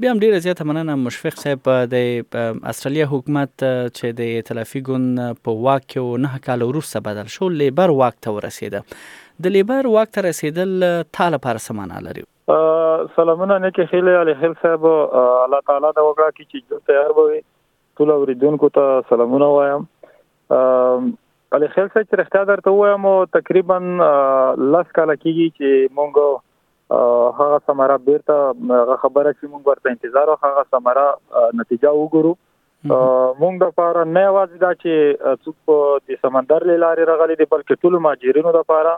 بیا هم ډیره زیاته مننه مشفق صاحب د استرالیا حکومت چې د ائتلافي ګوند په واک کې و نه کال وروسته بدل شو لیبر واک ته ورسېده د لیبر واک ته رسیدل تا لپاره څه معنا لري سلامونه نیکه خیله علي خیل صاحب الله تعالی دا وکړه کی چې جوړ تیار وي ټول اوریدونکو ته سلامونه وایم علي خیل صاحب چې رښتیا درته وایم تقریبا لس کال کیږي چې مونږ هغه سمرا بیرته هغه خبره چې موږ ورته انتظار او هغه سمرا نتیجه وګورو مونږ د پاره نه واځي دا چې څوک د سمندر لارې راغلي دي بلکې ټول ماجرینو د پاره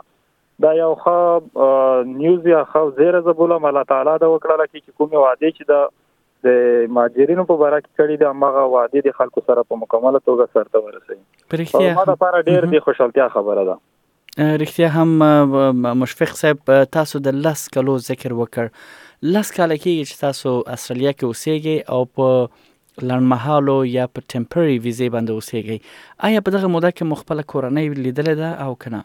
دا یو ښه نیوز یا ښه زیره زبولم الله تعالی دا وکړه چې کومه وعده چې دا د ماجرینو په اړه کې کړي د مغه وعده د خلکو سره په مکمله توګه سرته ورسي پرختیا ما د پاره ډیر دی خوشحالتیا خبره ده رښتیا هم مشفق صاحب تاسو د لس کلو ذکر وکړ لس کاله کېږي چې تاسو استرالیا کې اوسېږئ او په لړمحالو یا په ټمپرري ویزه باندې اوسېږئ آیا په دغه موده کې مو خپل کورنۍ لیدلې ده او کنه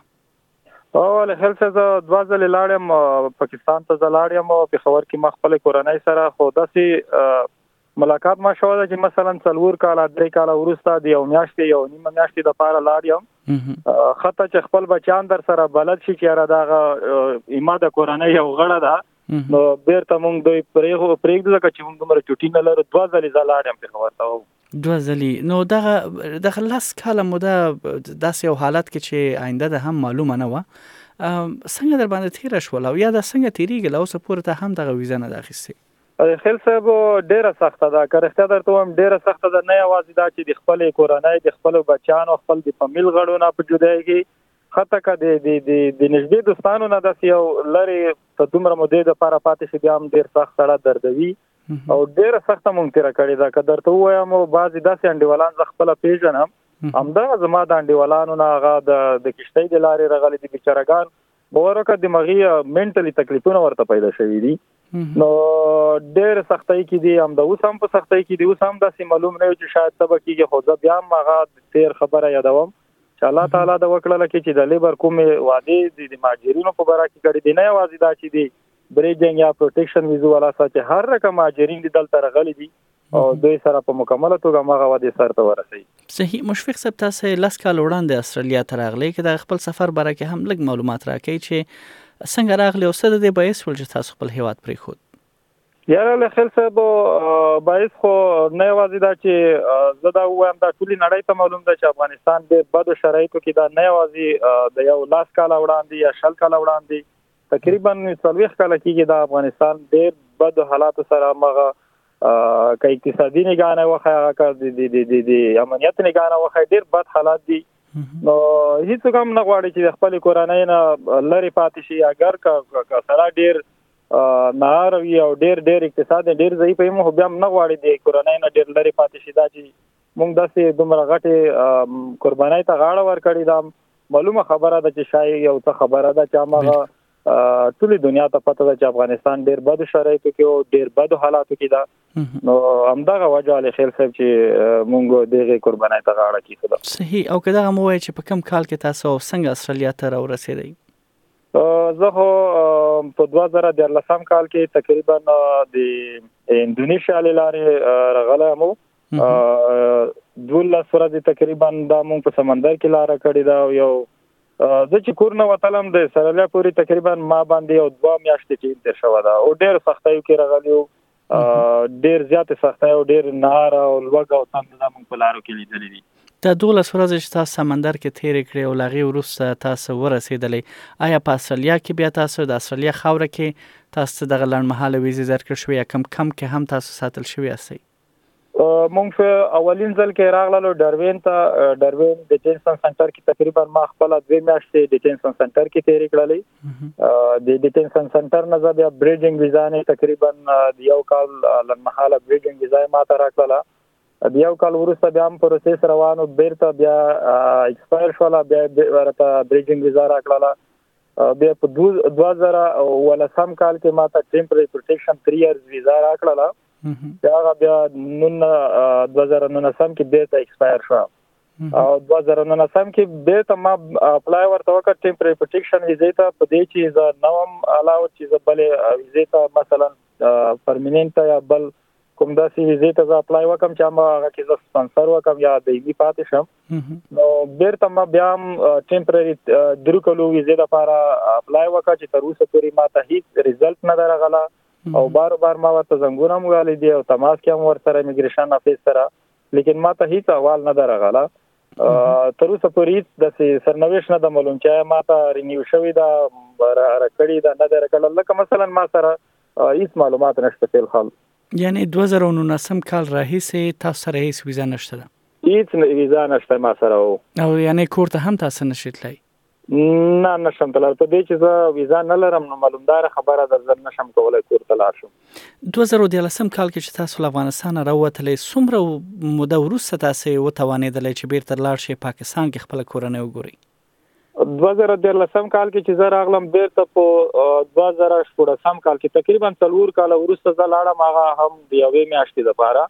او له خل څه زه دوا ځلې لاړم پاکستان ته زه لاړم او په خبر کې ما خپل کورنۍ سره خو داسې ملاقات ما شوه ده چې مثلا څلور کاله درې کاله ورسته دی او میاشتې یو نیمه میاشتې د پاره لاړ یم خطه چې خپل بچان در سره بلد شي چې را دا ایما د کورنۍ یو غړه ده نو بیرته مونږ دوی پرېغو پرېږدو ځکه چې مونږ دومره چټي نه لرو دوه ځلې زه لاړم په خبر ته دوه ځلې نو دغه دغه لس کاله موده داسې یو حالت کې چې آینده ده هم معلومه نه وه څنګه در باندې تیر شول او یا دا څنګه تیریږي له اوسه پورې ته هم دغه ویزه نه ده اخیستې خیل صاحب ډیره سخته ده که رښتیا درته وایم ډیره سخته ده نه یوازې دا چې د خپل کورنۍ د خپل بچانو خپل د فامیل غړو نه په جدای کې حتی که د د د د نږدې دوستانو نه داسې یو لري په دومره مودې د پاره پاتې شي بیا هم ډیر سخت سره دردوي او ډیره سخته مونږ تیر کړی دا که درته وایم بعضی داسې انډیوالان ز خپل پیژنم همدا زما د انډیوالانو نه هغه د د کشتۍ د لارې رغلي دي بیچارهګان باور وکړه دماغي منټلي تکلیفونه ورته پیدا شوي دي نو ډېر سختۍ کې دي هم د اوس هم په سختۍ کې دي اوس هم داسې معلوم نه چې شاید تبه کېږي خو زه بیا هم هغه تیر خبره یادوم چې الله تعالی د وکړه لکه چې د لیبر کومې وعده د ماجرینو په برا کې کړې دي نه یوازې دا چې دي بریجنګ یا پروټیکشن ویزو ولا ساتي هر رقم ماجرین دي دلته راغلي دي او دوی سره په مکمله توګه مغه ودې سر ته ورسي صحیح مشفق صاحب تاسو لس کال وړاندې استرالیا ته راغلی که د خپل سفر باره کې هم لږ معلومات راکړئ چې څنګه راغلی او څه د دې باعث ول چې تاسو خپل هیواد پرې خود یاره له خل صاحب باعث خو نه یوازې دا چې زه دا وایم دا ټولي نړۍ ته معلوم ده چې افغانستان د بد شرایطو کې دا نه یوازې د یو لاس کال وړاندې یا شل کال وړاندې تقریبا څلوېښت کاله کېږي د افغانستان ډېر بدو حالاتو سره مغه که اقتصادي نگاه نه وخه هغه که د د د د امنیت نگاه نه وخه ډېر بد حالات دي نو هیڅ کوم نه غواړي چې خپل کورنۍ نه لری پاتې شي اگر که سره ډېر نار وي او ډېر ډېر اقتصاد ډېر ضعیف وي مو بیا نه غواړي د کورنۍ نه ډېر لری پاتې شي دا چې مونږ داسې دومره غټې قربانۍ ته غاړه ورکړې ده معلومه خبره ده چې شای یو څه خبره ده چې هغه ټولې دنیا ته پته ده چې افغانستان ډیر بد شرایطو کې او ډیر بد حالاتو کې ده نو همدغه وجه علي خیل صاحب چې مونږ دغه قربانای ته غاړه کیښوده صحیح او کله مو وای چې په کم کال کې تاسو څنګه استرالیا ته را ورسېدئ زه خو په 2013 کال کې تقریبا د انډونیشیا لارې رغلم دولس ورځې تقریبا دا مونږ په سمندر کې لاره کړې ده او یو زه چې کور نه وتلم د سرلیا پورې تقریبا ما باندې یو دوه میاشتې ټیم تیر شوه ده او ډېر سختیو کې راغلی و ډېر زیات سختۍ او ډېر نار او لوګ او تند دا مونږ په لارو کې لیدلې دي د دولس ورځې چې تاسو سمندر کې تیرې کړې او لغې وروسته تاسو ورسېدلې آیا په استرالیا کې بیا تاسو د استرالیا خاوره کې تاسو دغه لړمحاله ویزې درکړ شوې یا کم کم کې هم تاسو ساتل شوی یاستئ مونږ په اولین ځل کې راغلو ډروین ته ډروین ډیټینشن سنټر کې تقریبا ما خپل دوه میاشتې ډیټینشن سنټر کې تیرې کړلې د ډیټینشن سنټر نه زه بیا بریډینګ ویزا نه تقریبا د یو کال لنمحاله بریډینګ ویزا ما ته راکړله د یو کال وروسته بیا هم پروسس روانو بیرته بیا ایکسپایر شوله بیا ورته بریډینګ ویزا راکړله بیا په 2000 ولسم کال کې ما ته ټیمپرری پروټیکشن 3 ایئرز ویزا راکړله چې هغه بیا نن 2019 کې بیرته ایکسپایر شو او 2019 کې بیرته ما اپلای ورته وکړ ټیمپرری پروټیکشن ویزه ته په دې چې زه نوم علاوه چې زه بلې ویزه ته مثلا پرمننت یا بل کوم داسې ویزه ته زه اپلای وکم چې ما هغه کې زه سپانسر وکم یا د یی پاتې شم نو بیرته ما بیا ټیمپرری درو کلو ویزه لپاره اپلای وکړ چې تر اوسه پورې ما ته هیڅ رزلټ نه درغله او بار بار ما ورته زنګونه هم ویلي دي او تماس کې هم ورسره امیګریشن افیس سره لیکن ما ته هیڅ احوال نه درغله تر اوسه پورې هیڅ د سرنويش نه د معلوم چې ما ته رینیو شوی دا راکړی دا نه درکړل لکه مثلا ما سره هیڅ معلومات نشته په حال یعنی 2019 کال راهیسه تاسو سره هیڅ ویزه نشته ده هیڅ ویزه نشته ما سره او یعنی کور ته هم تاسو نشئ تلای نه نشم تلل په دې چې زه ویزا نه لرم نو معلومدار خبره ده زه نشم کولای کور ته لاړ شم 2013 کال کې چې تاسو له افغانستان راووتلې څومره موده وروسته تاسو وتوانېدلې چې بیرته لاړ شئ پاکستان کې خپل کورنۍ وګورئ 2013 کال کې چې زه راغلم بیرته په 2014 کال کې تقریبا څلور کال وروسته زه لاړم هغه هم د یوې میاشتې لپاره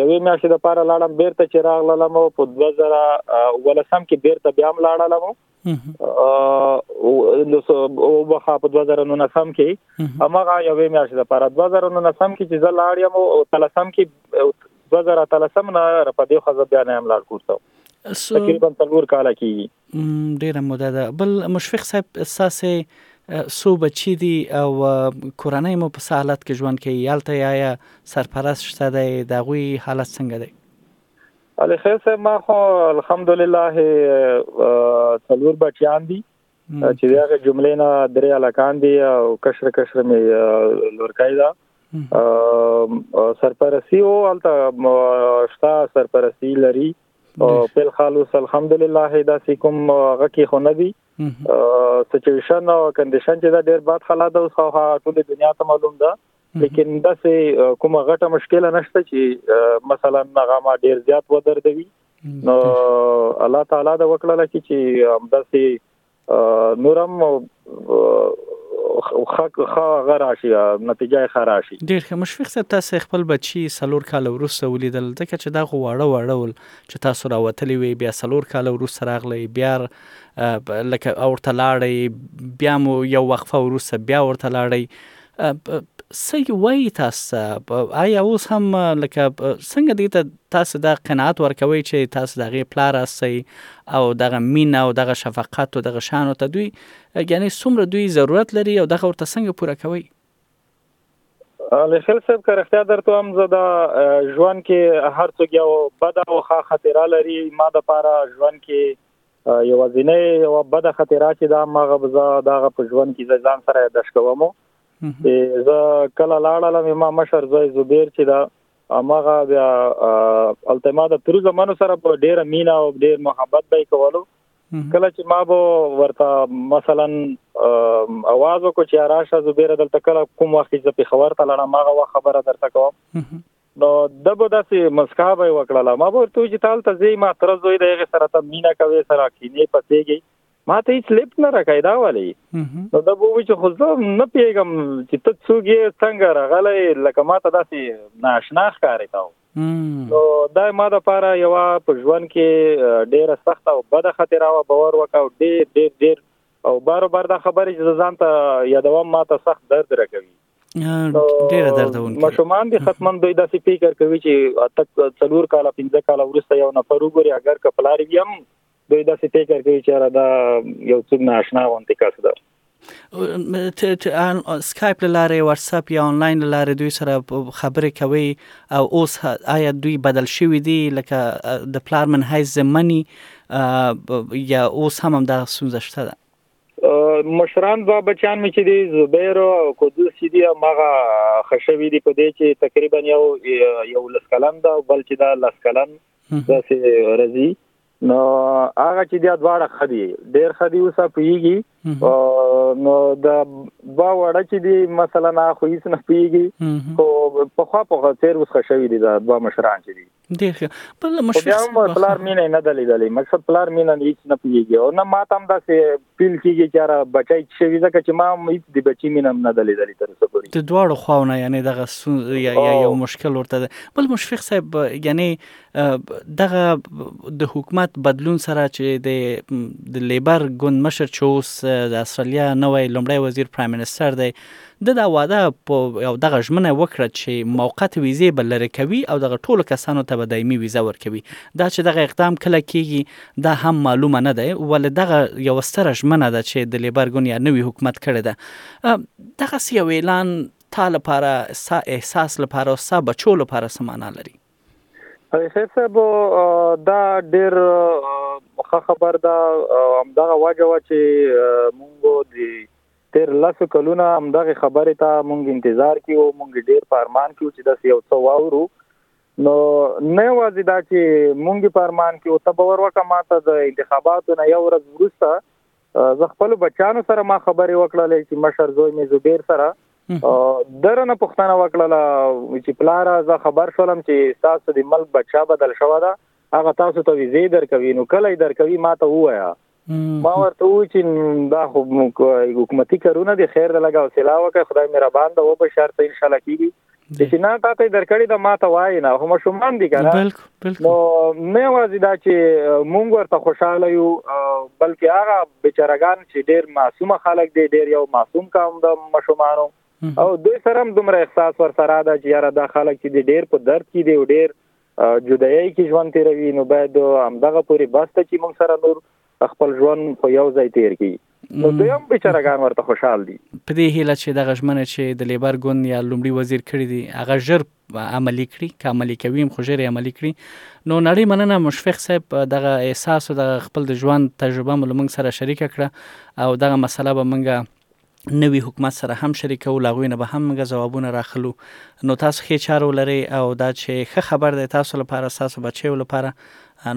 یوې میاشتې د پاره لاړم بیرته چې راغلم او په 2019 کې بیرته بیا هم لاړم او نو او بخا په 2019 کې هغه یوې میاشتې د پاره 2019 کې چې زه لاړم او تلسم کې 2013 نه په دې خزه بیا نه هم لاړ کوم تقریبا څلور کال کېږي ډیره موده ده بل مشفق صاحب ساسه سو بچی دی او کورنۍ مو په حالت کې ژوند کوي یالته یا سرپرست شته دی د غوي حالت څنګه دی علي خیر صاحب ما خو الحمدلله څلور بچیان دي چې داغه جملې نه درې الکان دي او کشر کشر می لورکای دا سرپرستی او الته شتا سرپرستی لري او بل حال اوس الحمدلله دا سې کوم هغه کې خو نه دی سچويشن او کنډیشن چې دا ډېر بد حالات اوس هغه ټول دنیا ته معلوم ده لیکن دا سې کوم غټه مشکل نشته چې مثلا هغه ما ډېر زیات ودردوي نو الله تعالی دا وکړه چې همدا سې نورم خک خا غراشي نتیجه خراشي ډیر ښه مشفق صاحب تاسو خپل بچي سلور کال وروسته ولیدل ځکه چې دا غو واړه واړه ول چې تاسو راوتلی وي بیا سلور کال وروسته راغلی بیا لکه اورته لاړی بیا مو یو وقفه وروسته بیا ورته لاړی اب څه وایي تاسو ته آیا اوس هم لکه څنګه دې ته تاسو دا قناعت ورکوئ چې تاسو د هغې پلار هستئ او دغه مینه او دغه شفقت او دغه شانو ته دوی یعنی څومره دوی ضرورت لري او دغه ورته څنګه پوره کوي لخل صاحب که رښتیا درته هم زه دا ژوند کې هر څوک یو بد او ښه خاطره لري ما د پاره ژوند کې یوازینی یو بده خطرات چې دا مغه بزا دغه په ژوند کې ځان سره یادښت کوم چې زه کله لاړم ما مشر زوی زبیر چې دا مغه بیا التما د تر زمانو سره په ډیره مینا او ډیر محبت به کولو کله چې ما به ورته مثلا आवाज وکړ چې راشه زبیر دلته کله کوم وخت چې په خبر ته لاړم مغه خبره درته کوم نو ده به داسې مسکا به یې وکړله. ما به ورته وویل چې ته هلته ځې، ما تره زوی دی، هغې سره ته مینه کوې، سره کینې پڅېږې، ما ته هېڅ لفټ نه راکوې، دا ولې؟ نو ده به وویل چې خو زه نه پوهېږم چې ته څوک یې، څنګه راغلی یې، لکه ما ته داسې نااشنا ښکارېده. نو دا ما دپاره یوه په ژوند کې ډېره سخته او بده خاطره وه، باور وکړه او ډېر ډېر ډېر او بار بار دا خبرې چې زه ځان ته یادوم ما ته سخت درد راکوي. ډیره دردونکې ماشومان دي ختمن دوی داسې فکر کوي چې تک څلور کال پنځه کال ورسته یو نفر وګوري اگر کپلار وي هم دوی داسې فکر کوي چې را دا یو څوک ناشنا غونډه کس ده سکایپ لاره واتس اپ یا انلاین لاره دوی سره خبرې کوي او اوس آیا دوی بدل شوی دی لکه د پلارمن هیز زمنی یا اوس هم هم دا سوزشته ده مشران با بچان مې چې دی زبیر او قدوس چې دی ماغه خشوي دی په دې چې تقریبا یو یو لسکلن دا بل چې دا لسکلن دا سي رضی نو هغه چې بیا دواړه خدي ډیر خدي اوسه پیږي نو دا با وړه چې دی مثلا نه خو هیڅ نه پیږي خو په خوا په غیر اوس خشوي دي دا با مشران چې دي ډیر ښه بل له مشفق صاحب بیا پلار مینه نه دلی دلی مقصد پلار مینه نه هیڅ نه پیږي او نه ما تم داسې پیل کیږي چې را بچای چې وی ځکه چې ما هیڅ د بچی مینه نه دلی دلی تر څه پورې د دواړو خواونه یعنی دغه سون یا یا یو مشکل ورته ده بل مشفق صاحب یعنی دغه د حکومت بدلون سره چې د د لیبر ګوند مشر چوس د استرالیا نوې لمړی وزیر پرایم منسٹر دی ده دا وعده او دغه ژمنه وکړه چې موقت ویزې به لرې کوي او دغه ټولو کسانو ته به دایمي ویزه ورکوي. دا چې دغه اقدام کله کېږي دا هم معلومه نه دی ولې دغه یوه ستره ژمنه ده چې د لیبر ګوند یا نوي حکومت کړې ده. دغسې یو اعلان تا لپاره، ستا احساس لپاره او ستا بچو لپاره څه معنا لري؟ خیر صاحب دا ډیر ښه خبر ده همدغه وجه وه چې موږ د تېر لس کلونه همدغې خبرې ته مونږ انتظار کې وو، مونږ ډېر په ارمان کې وو چې داسې یو څه واورو، نو نه یوازې دا چې مونږ په ارمان کې وو، ته باور وکړه ماته د انتخاباتو نه یو ورځ وروسته زه خپلو بچیانو سره ما خبرې وکړلې چې مشر زوی مې زبیر سره درنه پوښتنه وکړله چې پلاره زه خبر شولم چې ستاسو د ملک بچا بدل شوی ده هغه تاسو ته ویزې درکوي نو کله یې درکوي ما ته ووایه ما ورته وویل چې دا خو حکومتي کارونه دي خیر د لږه حوصله وکړه خدای مهربان ده وبشر ته انشاءالله کیږي چې نه تا ته درکړی دا ما ته وایي نه هم شومان دي کنه نو نه وازي دا چې مونږ ورته خوشاله یو بلکې هغه بیچارهګان چې ډیر معصوم خلک دي ډیر یو معصوم قوم د مشومانو او دوی سره هم دومره احساس ور سره ده چې یاره دا خلک چې ډیر په درد کې دي او ډیر جدایۍ کې ژوند تیروي نو باید همدغه پورې بس ته چې موږ سره نور خپل ژوند په یو ځای تیر کړي نو دوی هم بیچارهګان ورته خوشحال دي په دې هیله چې دغه ژمنه چې د لیبر ګوند یا لومړي وزیر کړې دي هغه ژر عملی کړي که عملی کوي هم خو ژر عملی کړي نو نړۍ مننه مشفق صاحب دغه احساس او دغه خپل د ژوند تجربه مو لمنګ سره شریکه کړه او دغه مسله به منګه نوي حکومت سره هم شریکو له هغوی نه به هم موږ ځوابونه راخلو نو تاسو ښې چارې ولرئ او دا چې ښه خبر دی تاسو لپاره ستاسو بچیو لپاره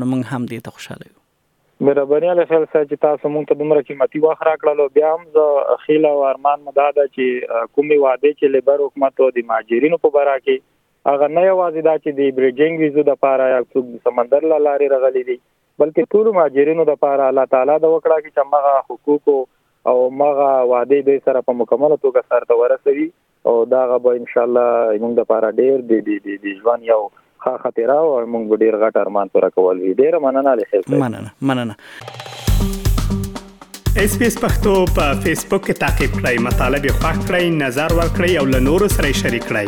نو موږ هم دې ته خوشاله یو مهرباني علي خیل صاحب چې تاسو موږ ته دومره قیمتي وخت راکړلو بیا هم زه خیله او ارمان مو دا ده چې کومې وعدې چې لیبر حکومت او د مهاجرینو په برا کې هغه نه یوازې دا چې د بریډینګ ویزو د پاره یا څوک د سمندر له لارې راغلي دي بلکې ټولو مهاجرینو لپاره الله تعالی د وکړه چې همغه حقوق او مغه وعده دوی سره په مکمله توګه سرته ورسوي او دا غ به ان شاء الله موږ د پاره ډیر دی دی دی دی ژوند یو ښه خاطر او موږ ډیر غټ ارمان پر کول وی ډیر مننه له خیر مننه مننه اس پی اس پختو په فیسبوک کې تا کې پلی مطلب یو فاک کړئ نظر ور کړئ او له نورو سره شریک کړئ